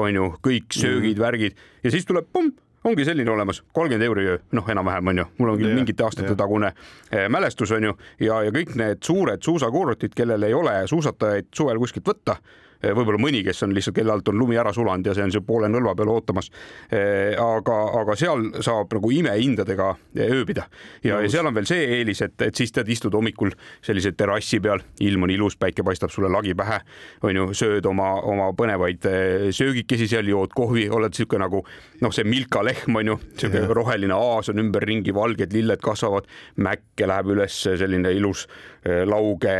on ju, kõik söögid mm., värgid ja siis tuleb pumm ongi selline olemas, kolmkümmend euri öö, noh, enam-vähem on ju, mul on küll mingite aastate tagune eh, mälestus on ju. Ja, ja kõik need suured suusakuurortid, kellel ei ole suusatajaid suvel kuskilt võtta võib-olla mõni, kes on lihtsalt, kelle alt on lumi ära sulanud ja see on seal poole nõlva peal ootamas. Eh, aga, aga seal saab nagu imehindadega eh, ööbida. Ja, ja seal on veel see eelis, et, et siis tead, istud hommikul sellise terrassi peal, ilm on ilus, päike paistab sulle lagi pähe, on ju, sööd oma, oma põnevaid söögikesi seal, jood kohvi, oled sihuke nagu noh, see Milka lehm on ju, sihuke roheline aas on ümberringi, valged lilled kasvavad, mäkke läheb üles selline ilus lauge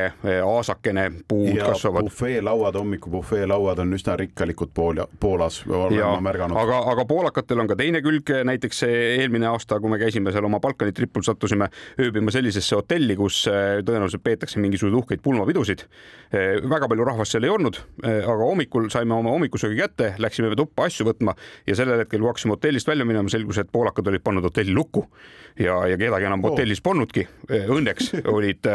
aasakene, puud ja kasvavad. bufeelauad hommikul bufeelauad on üsna rikkalikud Poola, Poolas, olen ma märganud. aga, aga poolakatel on ka teine külg, näiteks eelmine aasta, kui me käisime seal oma Balkani tripul, sattusime ööbima sellisesse hotelli, kus eh, tõenäoliselt peetakse mingisuguseid uhkeid pulmapidusid. Eh, väga palju rahvast seal ei olnud, eh, aga hommikul saime oma hommikusöögi kätte, läksime tuppa asju võtma ja sellel hetkel, kui hakkasime hotellist välja minema, selgus, et poolakad olid pannud hotelli lukku ja, ja kedagi enam hotellis polnudki. Õnneks olid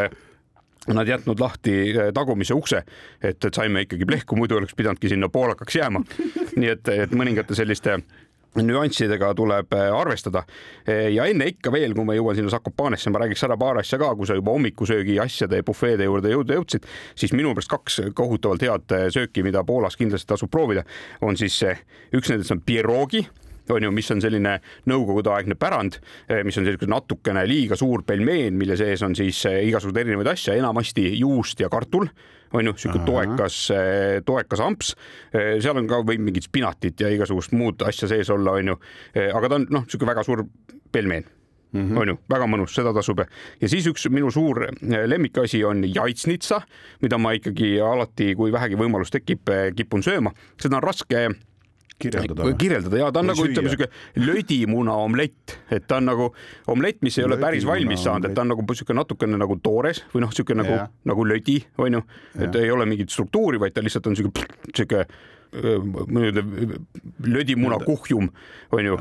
nad jätnud lahti eh, tagumise ukse, et, et saime ikkagi plehku, muidu oleks pidanudki sinna poolakaks jääma. nii et, et mõningate selliste nüanssidega tuleb eh, arvestada. Eh, ja enne ikka veel, kui ma jõuan sinna Zakopanesse, ma räägiks ära paar asja ka, kui sa juba hommikusöögi asjade bufeede juurde jõuda jõudsid, siis minu meelest kaks kohutavalt head sööki, mida Poolas kindlasti tasub proovida, on siis üks nendest on pierogi on ju, mis on selline nõukogudeaegne pärand, eh, mis on selline natukene liiga suur pelmeen, mille sees on siis eh, igasuguseid erinevaid asju, enamasti juust ja kartul on ju, sihuke toekas, eh, toekas amps. seal on ka võib mingit spinatit ja igasugust muud asja sees olla, on ju. aga ta on noh, sihuke väga suur pelmeen Mm -hmm. on ju, väga mõnus, seda tasub. ja siis üks minu suur lemmikasi on jaitsnitsa, mida ma ikkagi alati, kui vähegi võimalus tekib, kipun sööma. seda on raske kirjeldada. kirjeldada ja ta on Või nagu ütleme siuke lödimuna omlett, et ta on nagu omlett, mis ei ole lödimuna päris valmis saanud, et ta on nagu siuke natukene nagu toores või noh, siuke nagu, nagu lödi onju, et ei ole mingit struktuuri, vaid ta lihtsalt on siuke, siuke lödimuna kuhjum onju,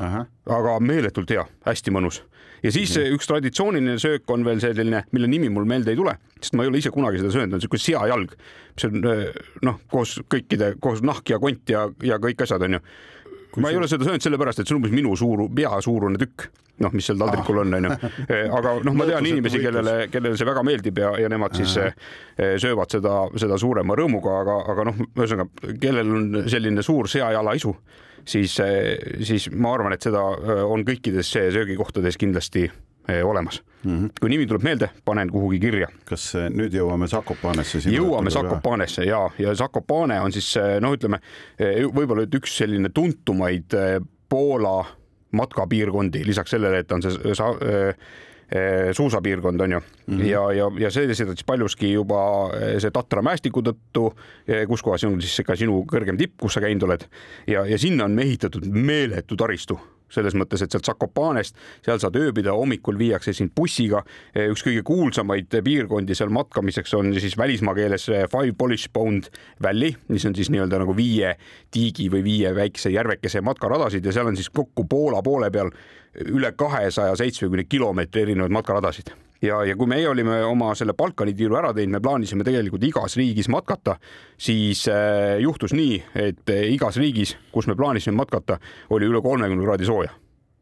aga meeletult hea, hästi mõnus. Ja siis mm üks traditsiooniline söök on veel selline, mille nimi mul meelde ei tule, sest ma ei ole ise kunagi seda söönud, on niisugune seajalg, mis on noh, koos kõikide, koos nahk ja kont ja, ja kõik asjad onju. Ma ei ole seda söönud sellepärast, et see on umbes minu suur, pea suurune tükk, noh, mis seal taldrikul on, onju. aga noh, ma tean inimesi, kellele, kellele see väga meeldib ja, ja nemad siis söövad seda, seda suurema rõõmuga, aga, aga noh, ühesõnaga, kellel on selline suur seajala isu siis, siis ma arvan, et seda on kõikides söögikohtades kindlasti olemas mm. -hmm. kui nimi tuleb meelde, panen kuhugi kirja. kas äh, nüüd jõuame Zakopanesse? jõuame Zakopanesse ja, ja Zakopane on siis noh, ütleme võib-olla üks selline tuntumaid Poola matkapiirkondi, lisaks sellele, et on see sa, Eh, suusapiirkond on ju mm, -hmm. ja, ja, ja sellised siis paljuski juba eh, see Tatra mäestiku tõttu, eh, kus kohas on siis ka sinu kõrgem tipp, kus sa käinud oled ja, ja sinna on ehitatud meeletu taristu selles mõttes, et sealt Zakopanest, seal saad ööbida, hommikul viiakse sind bussiga. üks kõige kuulsamaid piirkondi seal matkamiseks on siis välismaa keeles Five Polish Pound Valley, mis on siis nii-öelda nagu viie tiigi või viie väikse järvekese matkaradasid ja seal on siis kokku Poola poole peal üle kahesaja seitsmekümne kilomeetri erinevaid matkaradasid ja, ja kui meie olime oma selle Balkani tiiru ära teinud, me plaanisime tegelikult igas riigis matkata, siis äh, juhtus nii, et äh, igas riigis, kus me plaanisime matkata, oli üle kolmekümne kraadi sooja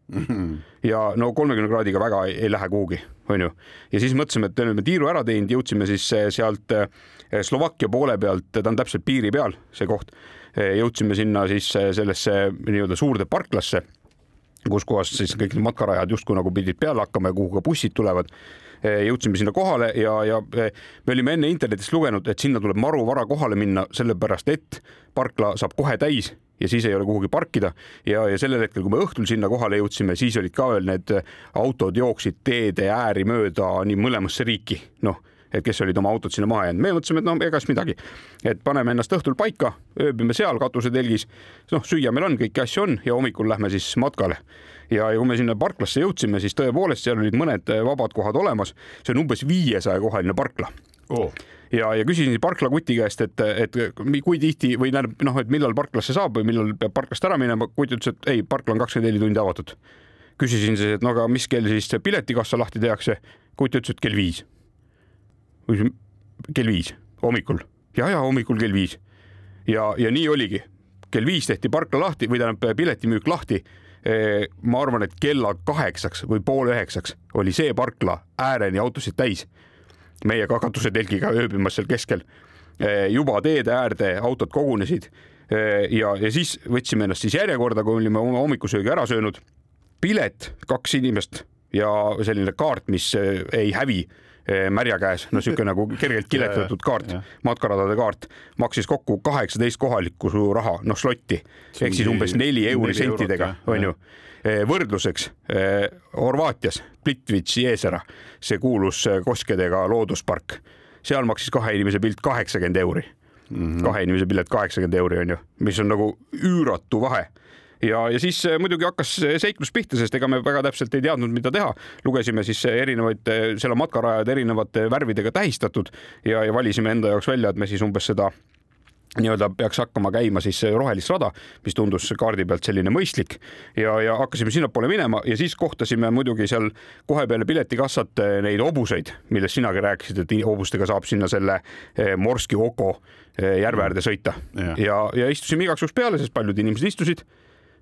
mm. -hmm. ja no kolmekümne kraadiga väga ei, ei lähe kuhugi, onju. ja siis mõtlesime, et oleme tiiru ära teinud, jõudsime siis äh, sealt äh, Slovakkia poole pealt, ta on täpselt piiri peal, see koht. Jõudsime sinna siis sellesse nii-öelda suurde parklasse kus kohas siis kõik need matkarajad justkui nagu pidid peale hakkama ja kuhu ka bussid tulevad Eh, jõudsime sinna kohale ja, ja eh, me olime enne internetist lugenud, et sinna tuleb maru vara kohale minna, sellepärast et parkla saab kohe täis ja siis ei ole kuhugi parkida. Ja, ja sellel hetkel, kui me õhtul sinna kohale jõudsime, siis olid ka veel need autod jooksid teede ääri mööda nii mõlemasse riiki, noh et kes olid oma autod sinna maha jäänud. me mõtlesime, et no egas midagi, et paneme ennast õhtul paika, ööbime seal katusetelgis, noh, süüa meil on, kõiki asju on ja hommikul lähme siis matkale ja, ja kui me sinna parklasse jõudsime, siis tõepoolest seal olid mõned eh, vabad kohad olemas. see on umbes viiesaja kohaline parkla oh ja, ja küsisin parkla kuti käest, et, et kui tihti või tähendab noh, et millal parklasse saab või millal peab parklast ära minema. kutt ütles, et ei, parkla on kakskümmend neli tundi avatud. küsisin siis, et no aga mis kell siis piletikassa lahti tehakse. kutt ütles, et kell viis. Kell viis hommikul ja, ja hommikul kell viis ja, ja nii oligi. kell viis tehti parkla lahti või tähendab piletimüük lahti ma arvan, et kella kaheksaks või poole üheksaks oli see parkla ääreni autosid täis. meie ka katusetelgiga ööbimas seal keskel. Juba teede äärde autod kogunesid ja, ja siis võtsime ennast siis järjekorda, kui olime oma hommikusöögi ära söönud. pilet, kaks inimest ja selline kaart, mis ei hävi märja käes, no niisugune nagu kergelt kiletatud kaart, matkaradade kaart, maksis kokku kaheksateist kohalikku raha, noh slotti. Ehk siis umbes neli euri sentidega, onju. võrdluseks Horvaatias Plitvitsi Jeesera, see kuulus koskedega looduspark, seal maksis kahe inimese pilt kaheksakümmend euri. Mm. -hmm. kahe inimese pilet kaheksakümmend euri onju, mis on nagu üüratu vahe ja, ja siis äh, muidugi hakkas seiklus pihta, sest ega me väga täpselt ei teadnud, mida teha. lugesime siis äh, erinevaid, äh, on matkarajad erinevate värvidega tähistatud ja, ja valisime enda jaoks välja, et me siis umbes seda nii-öelda peaks hakkama käima siis rohelist rada, mis tundus kaardi pealt selline mõistlik. Ja, ja hakkasime sinnapoole minema ja siis kohtasime muidugi seal kohe peale piletikassat neid hobuseid, millest sinagi rääkisid, et hobustega saab sinna selle Morski Oko järve äärde sõita. Ja, ja, ja istusime igaks juhuks peale, sest paljud inimesed istusid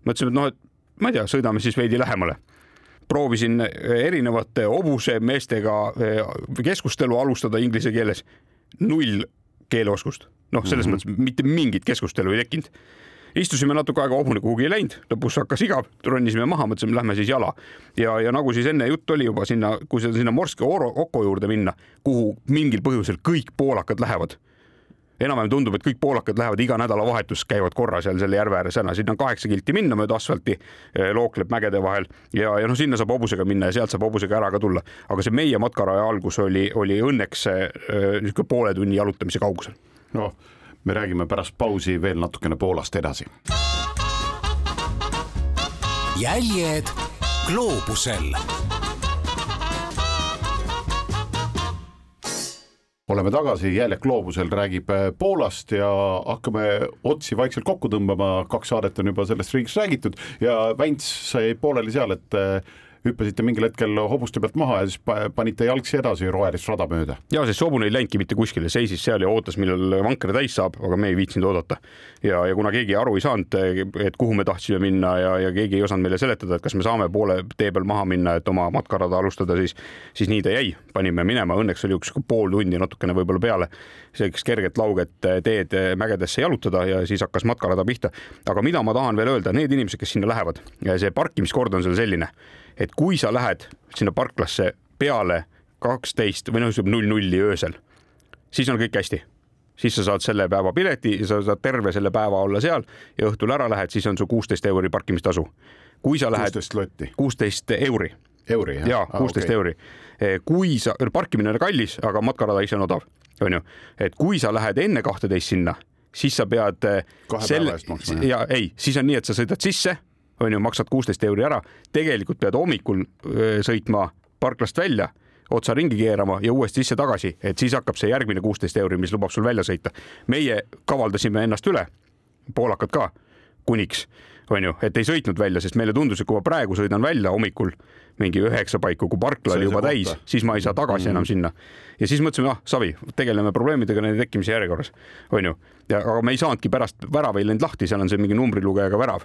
mõtlesime, et noh, et ma ei tea, sõidame siis veidi lähemale. proovisin erinevate hobusemeestega eh, keskustelu alustada inglise keeles. null keeleoskust, noh, selles mm -hmm. mõttes mitte mingit keskustelu ei tekkinud istusime natuke aega, hobune kuhugi ei läinud, lõpus hakkas igav, ronisime maha, mõtlesime, lähme siis jala. ja, ja nagu siis enne jutt oli juba sinna, kui sinna Morske Oko juurde minna, kuhu mingil põhjusel kõik poolakad lähevad enam-vähem tundub, et kõik poolakad lähevad iga nädalavahetus, käivad korra seal selle järve ääres ära, sinna on kaheksa kilti minna mööda asfalti, eh, lookleb mägede vahel ja, ja noh, sinna saab hobusega minna ja sealt saab hobusega ära ka tulla. aga see meie matkaraja algus oli, oli õnneks eh, niisugune poole tunni jalutamise kaugusel. noh, me räägime pärast pausi veel natukene Poolast edasi. jäljed gloobusel oleme tagasi, Jäljak gloobusel räägib äh, Poolast ja hakkame otsi vaikselt kokku tõmbama, kaks saadet on juba sellest riigist räägitud ja Vänts sai pooleli seal, et äh, hüppasite mingil hetkel hobuste pealt maha ja siis panite jalgsi edasi rohelist rada mööda. ja sest hobune ei läinudki mitte kuskile, seisis seal ja ootas, millal vanker täis saab, aga me ei viitsinud oodata. ja, ja kuna keegi aru ei saanud, et kuhu me tahtsime minna ja, ja keegi ei osanud meile seletada, et kas me saame poole tee peal maha minna, et oma matkarada alustada, siis, siis nii ta jäi, panime minema, õnneks oli üks pool tundi natukene võib-olla peale sellist kerget lauget teed mägedesse jalutada ja siis hakkas matkarada pihta. aga mida ma tahan veel öelda, need inimesed, kes sinna lähevad, see parkimiskord on seal selline et kui sa lähed sinna parklasse peale kaksteist või noh, null nulli öösel, siis on kõik hästi siis sa saad selle päeva pileti ja sa saad terve selle päeva olla seal ja õhtul ära lähed, siis on su kuusteist euri parkimistasu. kui sa lähed. kuusteist lotti. kuusteist euri. euri jah? jaa, kuusteist ah, okay. euri. Eh, kui sa, parkimine on kallis, aga matkarada ise on odav, onju, et kui sa lähed enne kahteteist sinna, siis sa pead. kahe selle... päeva eest maksma. ja ei, siis on nii, et sa sõidad sisse on ju, maksad kuusteist euri ära, tegelikult pead hommikul sõitma parklast välja otsa ringi keerama ja uuesti sisse tagasi, et siis hakkab see järgmine kuusteist euri, mis lubab sul välja sõita. meie kavaldasime ennast üle, poolakad ka, kuniks, on ju, et ei sõitnud välja, sest meile tundus, et kui ma praegu sõidan välja hommikul mingi üheksa paiku, kui parkla oli juba täis, siis ma ei saa tagasi mm -hmm. enam sinna. ja siis mõtlesime, ah Savi, tegeleme probleemidega nende tekkimise järjekorras, on ju. ja aga me ei saanudki pärast, värav ei läinud lahti, seal on see mingi numbrilugejaga värav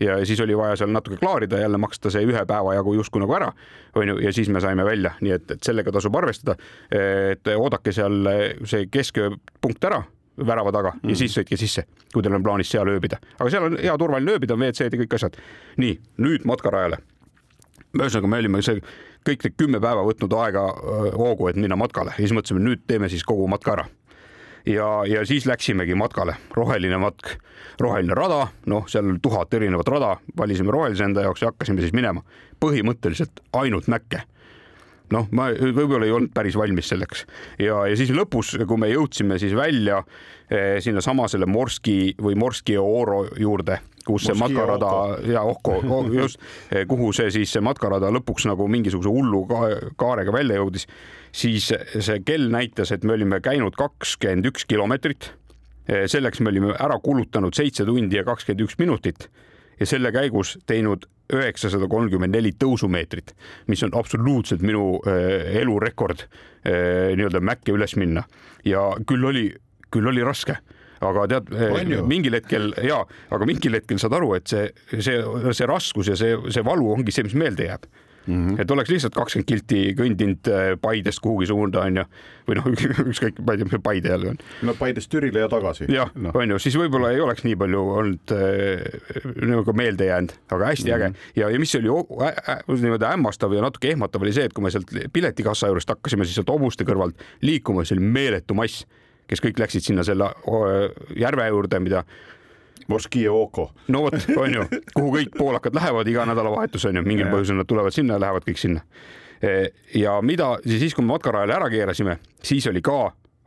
ja siis oli vaja seal natuke klaarida, jälle maksta see ühe päeva jagu justkui nagu ära, onju, ja siis me saime välja, nii et, et sellega tasub arvestada. et oodake seal see keskööpunkt ära värava taga mm. ja siis sõitke sisse, kui teil on plaanis seal ööbida, aga seal on hea turvaline ööbida, on WC-d ja kõik asjad. nii, nüüd matkarajale. ühesõnaga, me olime see kõik need kümme päeva võtnud aega hoogu, et minna matkale ja siis mõtlesime, nüüd teeme siis kogu matka ära ja, ja siis läksimegi matkale, roheline matk, roheline rada, noh, seal tuhat erinevat rada, valisime rohelise enda jaoks ja hakkasime siis minema. põhimõtteliselt ainult mäkke noh, ma võib-olla ei olnud päris valmis selleks. Ja, ja siis lõpus, kui me jõudsime siis välja eh, sinnasamasele Morski või Morski Oro juurde, kus see matkarada ja Ohko oh, just, eh, kuhu see siis see matkarada lõpuks nagu mingisuguse hullu ka, kaarega välja jõudis, siis see kell näitas, et me olime käinud kakskümmend üks kilomeetrit. Eh, selleks me olime ära kulutanud seitse tundi ja kakskümmend üks minutit ja selle käigus teinud üheksasada kolmkümmend neli tõusumeetrit, mis on absoluutselt minu äh, elurekord äh, nii-öelda mäkke üles minna. Ja küll oli, küll oli raske aga tead, äh, mingil hetkel ja, aga mingil hetkel saad aru, et see, see, see raskus ja see, see valu ongi see, mis meelde jääb Mm -hmm. et oleks lihtsalt kakskümmend kilti kõndinud äh, Paidest kuhugi suunda onju või noh, ükskõik, ma ei tea, mis Paide jälle on. no Paidest Türile ja tagasi. jah no., onju, siis võib-olla ei oleks nii palju olnud äh, nagu meelde jäänud, aga hästi mm -hmm. äge ja, ja mis oli niimoodi hämmastav ja natuke ehmatav oli see, et kui me sealt piletikassa juurest hakkasime siis sealt hobuste kõrvalt liikuma, see oli meeletu mass, kes kõik läksid sinna selle järve juurde, mida Morskie Oko. no vot, on ju, kuhu kõik poolakad lähevad iga nädalavahetus on ju, mingil põhjusel nad tulevad sinna ja lähevad kõik sinna. E, ja mida siis, kui me matkarajale ära keerasime, siis oli ka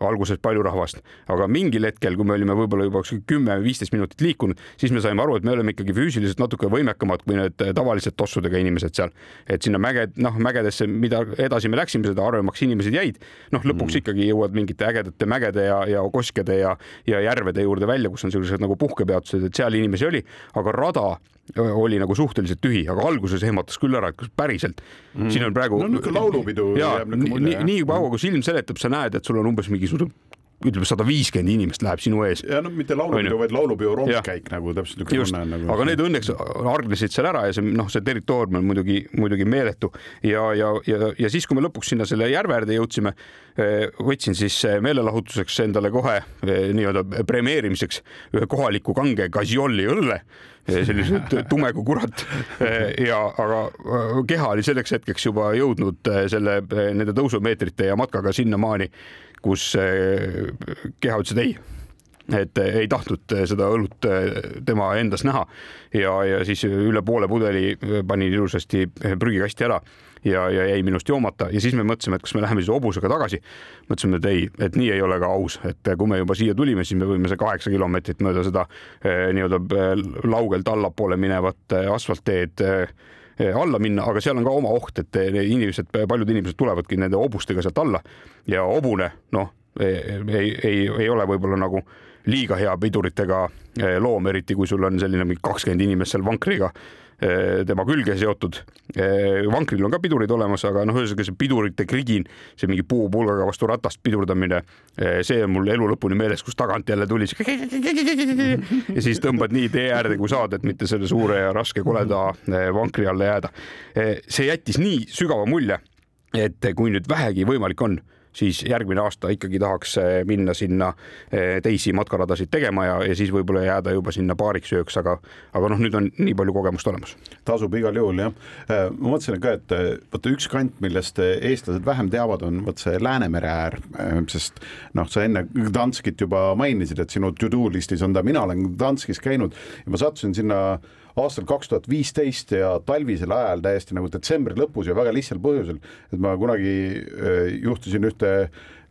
alguses palju rahvast, aga mingil hetkel, kui me olime võib-olla juba kümme-viisteist minutit liikunud, siis me saime aru, et me oleme ikkagi füüsiliselt natuke võimekamad kui need tavalised tossudega inimesed seal. et sinna mäge, noh, mägedesse, mida edasi me läksime, seda harvemaks inimesed jäid. noh, lõpuks mm. ikkagi jõuad mingite ägedate mägede ja, ja koskede ja, ja järvede juurde välja, kus on sellised nagu puhkepeatused, et seal inimesi oli, aga rada oli nagu suhteliselt tühi, aga alguses ehmatas küll ära, et kas päriselt mm. siin on praegu. no niisugune laulupidu. ja nii, nii kaua, kui silm seletab, sa näed, et sul on umbes mingisugune ütleme, sada viiskümmend inimest läheb sinu ees. ja no mitte laulupidu, vaid laulupeo rongkäik nagu täpselt niisugune tunne on nagu. aga need õnneks hargnesid seal ära ja see noh, see territoorium on muidugi, muidugi meeletu ja, ja, ja, ja siis, kui me lõpuks sinna selle järve äärde jõudsime, eh, võtsin siis eh, meelelahutuseks endale kohe eh, nii-öelda premeerimiseks ühe kohaliku kange Gazioli õlle sellise tume kui kurat. ja aga keha oli selleks hetkeks juba jõudnud selle, nende tõusumeetrite ja matkaga sinnamaani, kus keha ütles, et ei. Et ei tahtnud seda õlut tema endas näha. Ja, ja siis üle poole pudeli panin ilusasti prügikasti ära ja, ja jäi minust joomata. Ja siis me mõtlesime, et kas me läheme siis hobusega tagasi. mõtlesime, et ei, et nii ei ole ka aus, et kui me juba siia tulime, siis me võime see kaheksa kilomeetrit mööda seda eh, nii-öelda eh, laugelt allapoole minevat eh, asfaltteed alla minna, aga seal on ka oma oht, et inimesed, paljud inimesed tulevadki nende hobustega sealt alla. Ja hobune, noh, ei, ei, ei ole võib-olla nagu liiga hea piduritega loom, eriti kui sul on selline mingi kakskümmend inimest seal vankriga tema külge seotud. vankril on ka pidurid olemas, aga noh, ühesõnaga see pidurite krigin, see mingi puupulgaga vastu ratast pidurdamine, see on mul elu lõpuni meeles, kus tagant jälle tuli see ja siis tõmbad nii tee äärde, kui saad, et mitte selle suure ja raske koleda vankri alla jääda. see jättis nii sügava mulje, et kui nüüd vähegi võimalik on siis järgmine aasta ikkagi tahaks eh, minna sinna eh, teisi matkaradasid tegema ja, ja siis võib-olla jääda juba sinna paariks ööks, aga, aga noh, nüüd on nii palju kogemust olemas. tasub igal juhul jah. Eh, ma mõtlesin ka, et vaata üks kant, millest eestlased vähem teavad, on vot see Läänemere äär, sest noh, sa enne Gdanskit juba mainisid, et sinu to do listis on ta, mina olen Gdanskis käinud ja ma sattusin sinna aastal kaks tuhat viisteist ja talvisel ajal täiesti nagu detsembri lõpus ja väga lihtsal põhjusel, et ma kunagi äh, juhtisin ühte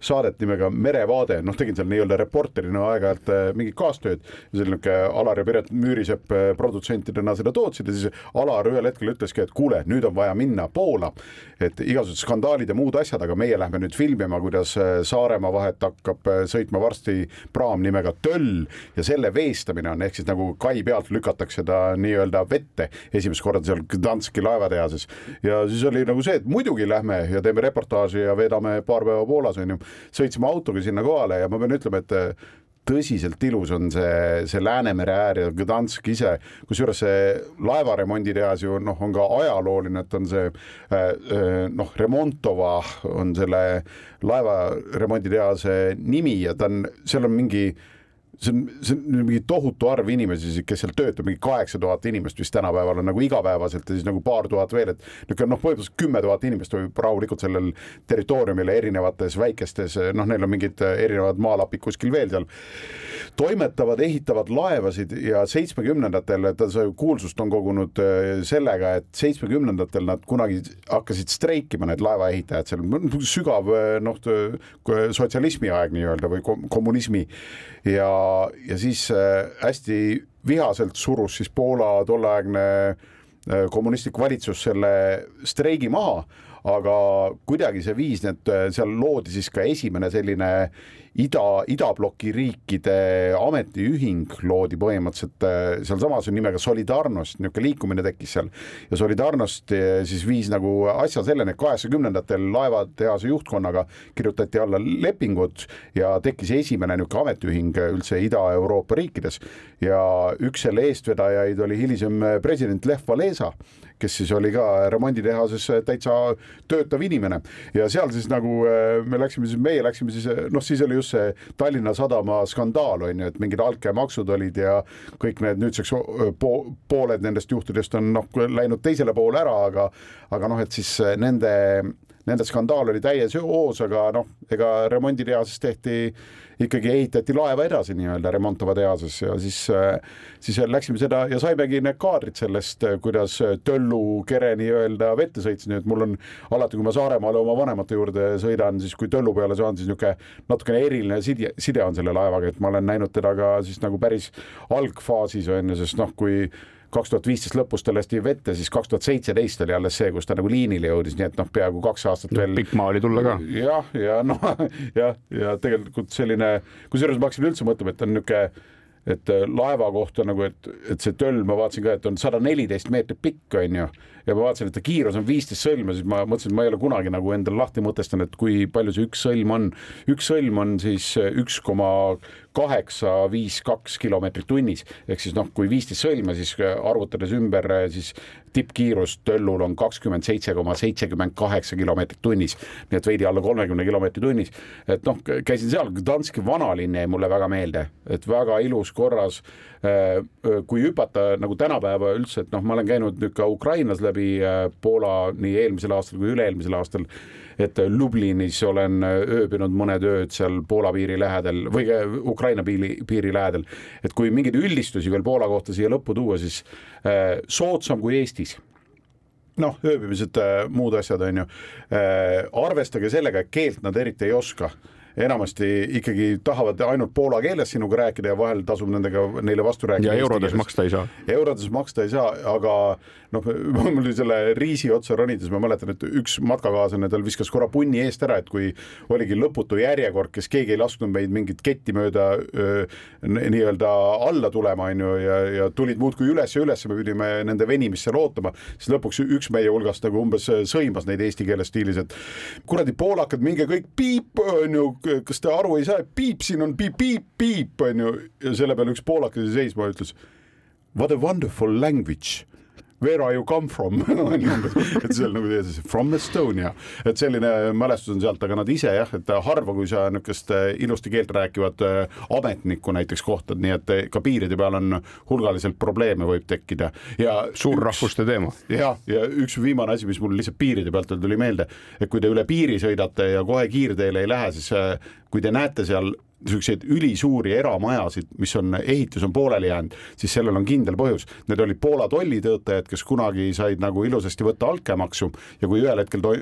saadet nimega Merevaade, noh, tegin seal nii-öelda reporterina aeg-ajalt äh, mingit kaastööd. ja seal niisugune Alar ja Piret Müürisepp äh, produtsentidena seda tootsid ja siis Alar ühel hetkel ütleski, et kuule, nüüd on vaja minna Poola. et igasugused skandaalid ja muud asjad, aga meie lähme nüüd filmima, kuidas äh, Saaremaa vahet hakkab sõitma varsti praam nimega Töll ja selle veestamine on, ehk siis nagu kai pealt lükatakse ta nii-öelda vette esimest korda seal Gdanski laevatehases. ja siis oli nagu see, et muidugi lähme ja teeme reportaaži ja veedame paar päeva Poolas onju sõitsime autoga sinna kohale ja ma pean ütlema, et äh, tõsiselt ilus on see, see Läänemere äär ja Gdansk ise, kusjuures see laevaremonditehas ju noh, on ka ajalooline, et on see äh, äh, noh, Remontova on selle laevaremonditehase nimi ja ta on, seal on mingi see on, see on mingi tohutu arv inimesi, kes seal töötab, mingi kaheksa tuhat inimest vist tänapäeval on nagu igapäevaselt ja siis nagu paar tuhat veel, et niisugune noh, põhimõtteliselt kümme tuhat inimest võib rahulikult sellel territooriumil erinevates väikestes, noh, neil on mingid erinevad maalapid kuskil veel seal, toimetavad, ehitavad laevasid ja seitsmekümnendatel, ta kuulsust on kogunud äh, sellega, et seitsmekümnendatel nad kunagi hakkasid streikima, need laevaehitajad seal, sügav äh, noh, sotsialismi aeg nii-öelda või kommunismi ja ja siis äh, hästi vihaselt surus siis Poola tolleaegne äh, kommunistlik valitsus selle streigi maha, aga kuidagi see viis need, äh, seal loodi siis ka esimene selline ida, idabloki riikide ametiühing loodi põhimõtteliselt äh, sealsamas nimega Solidarnost, niisugune liikumine tekkis seal. Ja Solidarnost äh, siis viis nagu asja selleni, et kaheksakümnendatel laevatehase juhtkonnaga kirjutati alla lepingud ja tekkis esimene niisugune ametiühing üldse Ida-Euroopa riikides. Ja üks selle eestvedajaid oli hilisem president Lech Walesa kes siis oli ka remonditehases täitsa töötav inimene. Ja seal siis nagu äh, me läksime siis, meie läksime siis noh, siis oli just see Tallinna Sadama skandaal on ju, et mingid altkäemaksud olid ja kõik need nüüdseks po pooled nendest juhtudest on noh läinud teisele poole ära, aga aga noh, et siis nende nende skandaal oli täies hoos, aga noh, ega remonditehases tehti ikkagi ehitati laeva edasi nii-öelda Remontova tehases ja siis, siis läksime seda ja saimegi need kaadrid sellest, kuidas Töllu kere nii-öelda vette sõits, nii et mul on alati, kui ma Saaremaale oma vanemate juurde sõidan, siis kui Töllu peale saan, siis niisugune natukene eriline side, side on selle laevaga, et ma olen näinud teda ka siis nagu päris algfaasis on ju, sest noh, kui kaks tuhat viisteist lõpus ta lasti vette, siis kaks tuhat seitseteist oli alles see, kus ta nagu liinile jõudis, nii et noh, peaaegu kaks aastat no, veel. pikk maa oli tulla ka. jah, ja noh, jah, ja tegelikult selline, kusjuures ma hakkasin üldse mõtlema, et on niisugune et laeva kohta nagu, et, et see töll, ma vaatasin ka, et on sada neliteist meetrit pikk, on ju, ja ma vaatasin, et ta kiirus on viisteist sõlme, siis ma mõtlesin, et ma ei ole kunagi nagu endale lahti mõtestanud, et kui palju see üks sõlm on. üks sõlm on siis üks koma kaheksa, viis, kaks kilomeetrit tunnis ehk siis noh, kui viisteist sõlme, siis arvutades ümber, siis tippkiirus Töllul on kakskümmend seitse koma seitsekümmend kaheksa kilomeetrit tunnis, nii et veidi alla kolmekümne kilomeetri tunnis. et noh, käisin seal, Gdanski vanalinn jäi mulle väga meelde, et väga ilus, korras. kui hüpata nagu tänapäeva üldse, et noh, ma olen käinud nüüd ka Ukrainas läbi Poola nii eelmisel aastal kui üle-eelmisel aastal et Lublinis olen ööbinud mõned ööd seal Poola piiri lähedal või Ukraina piiri, piiri lähedal. et kui mingeid üldistusi veel Poola kohta siia lõppu tuua, siis äh, soodsam kui Eestis noh, ööbimised, muud asjad, on ju äh,. arvestage sellega, et keelt nad eriti ei oska enamasti ikkagi tahavad ainult poola keeles sinuga rääkida ja vahel tasub nendega, neile vastu rääkida. ja eurodes maksta ei saa. eurodes maksta ei saa, aga noh, mul selle riisi otsa ronides, ma mäletan, et üks matkakaaslane tal viskas korra punni eest ära, et kui oligi lõputu järjekord, kes keegi ei lasknud meid mingit ketti mööda nii-öelda alla tulema, on ju, ja, ja tulid muudkui üles ja üles, me pidime nende venimist seal ootama, siis lõpuks üks meie hulgast nagu umbes sõimas neid eesti keele stiilis, et kuradi poolakad, minge kõik piip, on ju, kas te aru ei saa, piip siin on piip, piip, piip, on ju, ja selle peale üks poolakas seisma ütles what a wonderful language where are you come from? Et on nagu teie from Estonia, et selline mälestus on sealt, aga nad ise jah, et harva, kui sa niisugust äh, ilusti keelt rääkivat äh, ametnikku näiteks kohtad, nii et äh, ka piiride peal on hulgaliselt probleeme võib tekkida. Ja suurrahvuste teema. ja, ja üks viimane asi, mis mul lihtsalt piiride pealt tuli meelde, et kui te üle piiri sõidate ja kohe kiirteele ei lähe, siis kui te näete seal niisuguseid ülisuuri eramajasid, mis on, ehitus on pooleli jäänud, siis sellel on kindel põhjus. Need olid Poola tollitöötajad, kes kunagi said nagu ilusasti võtta altkäemaksu ja kui ühel hetkel to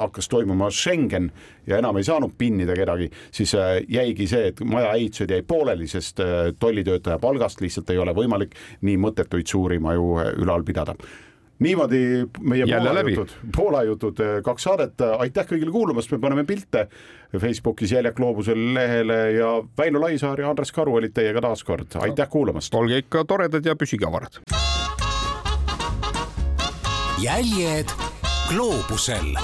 hakkas toimuma Schengen ja enam ei saanud pinnida kedagi, siis äh, jäigi see, et maja ehitused jäid pooleli, sest äh, tollitöötaja palgast lihtsalt ei ole võimalik nii mõttetuid suuri maju äh, ülal pidada niimoodi meie Jälle Poola läbi. jutud, Poola jutud, kaks saadet, aitäh kõigile kuulamast, me paneme pilte Facebookis Jäljak Gloobusel lehele ja Väino Laisaar ja Andres Karu olid teiega taas kord, aitäh kuulamast. olge ikka toredad ja püsige avarad. jäljed gloobusel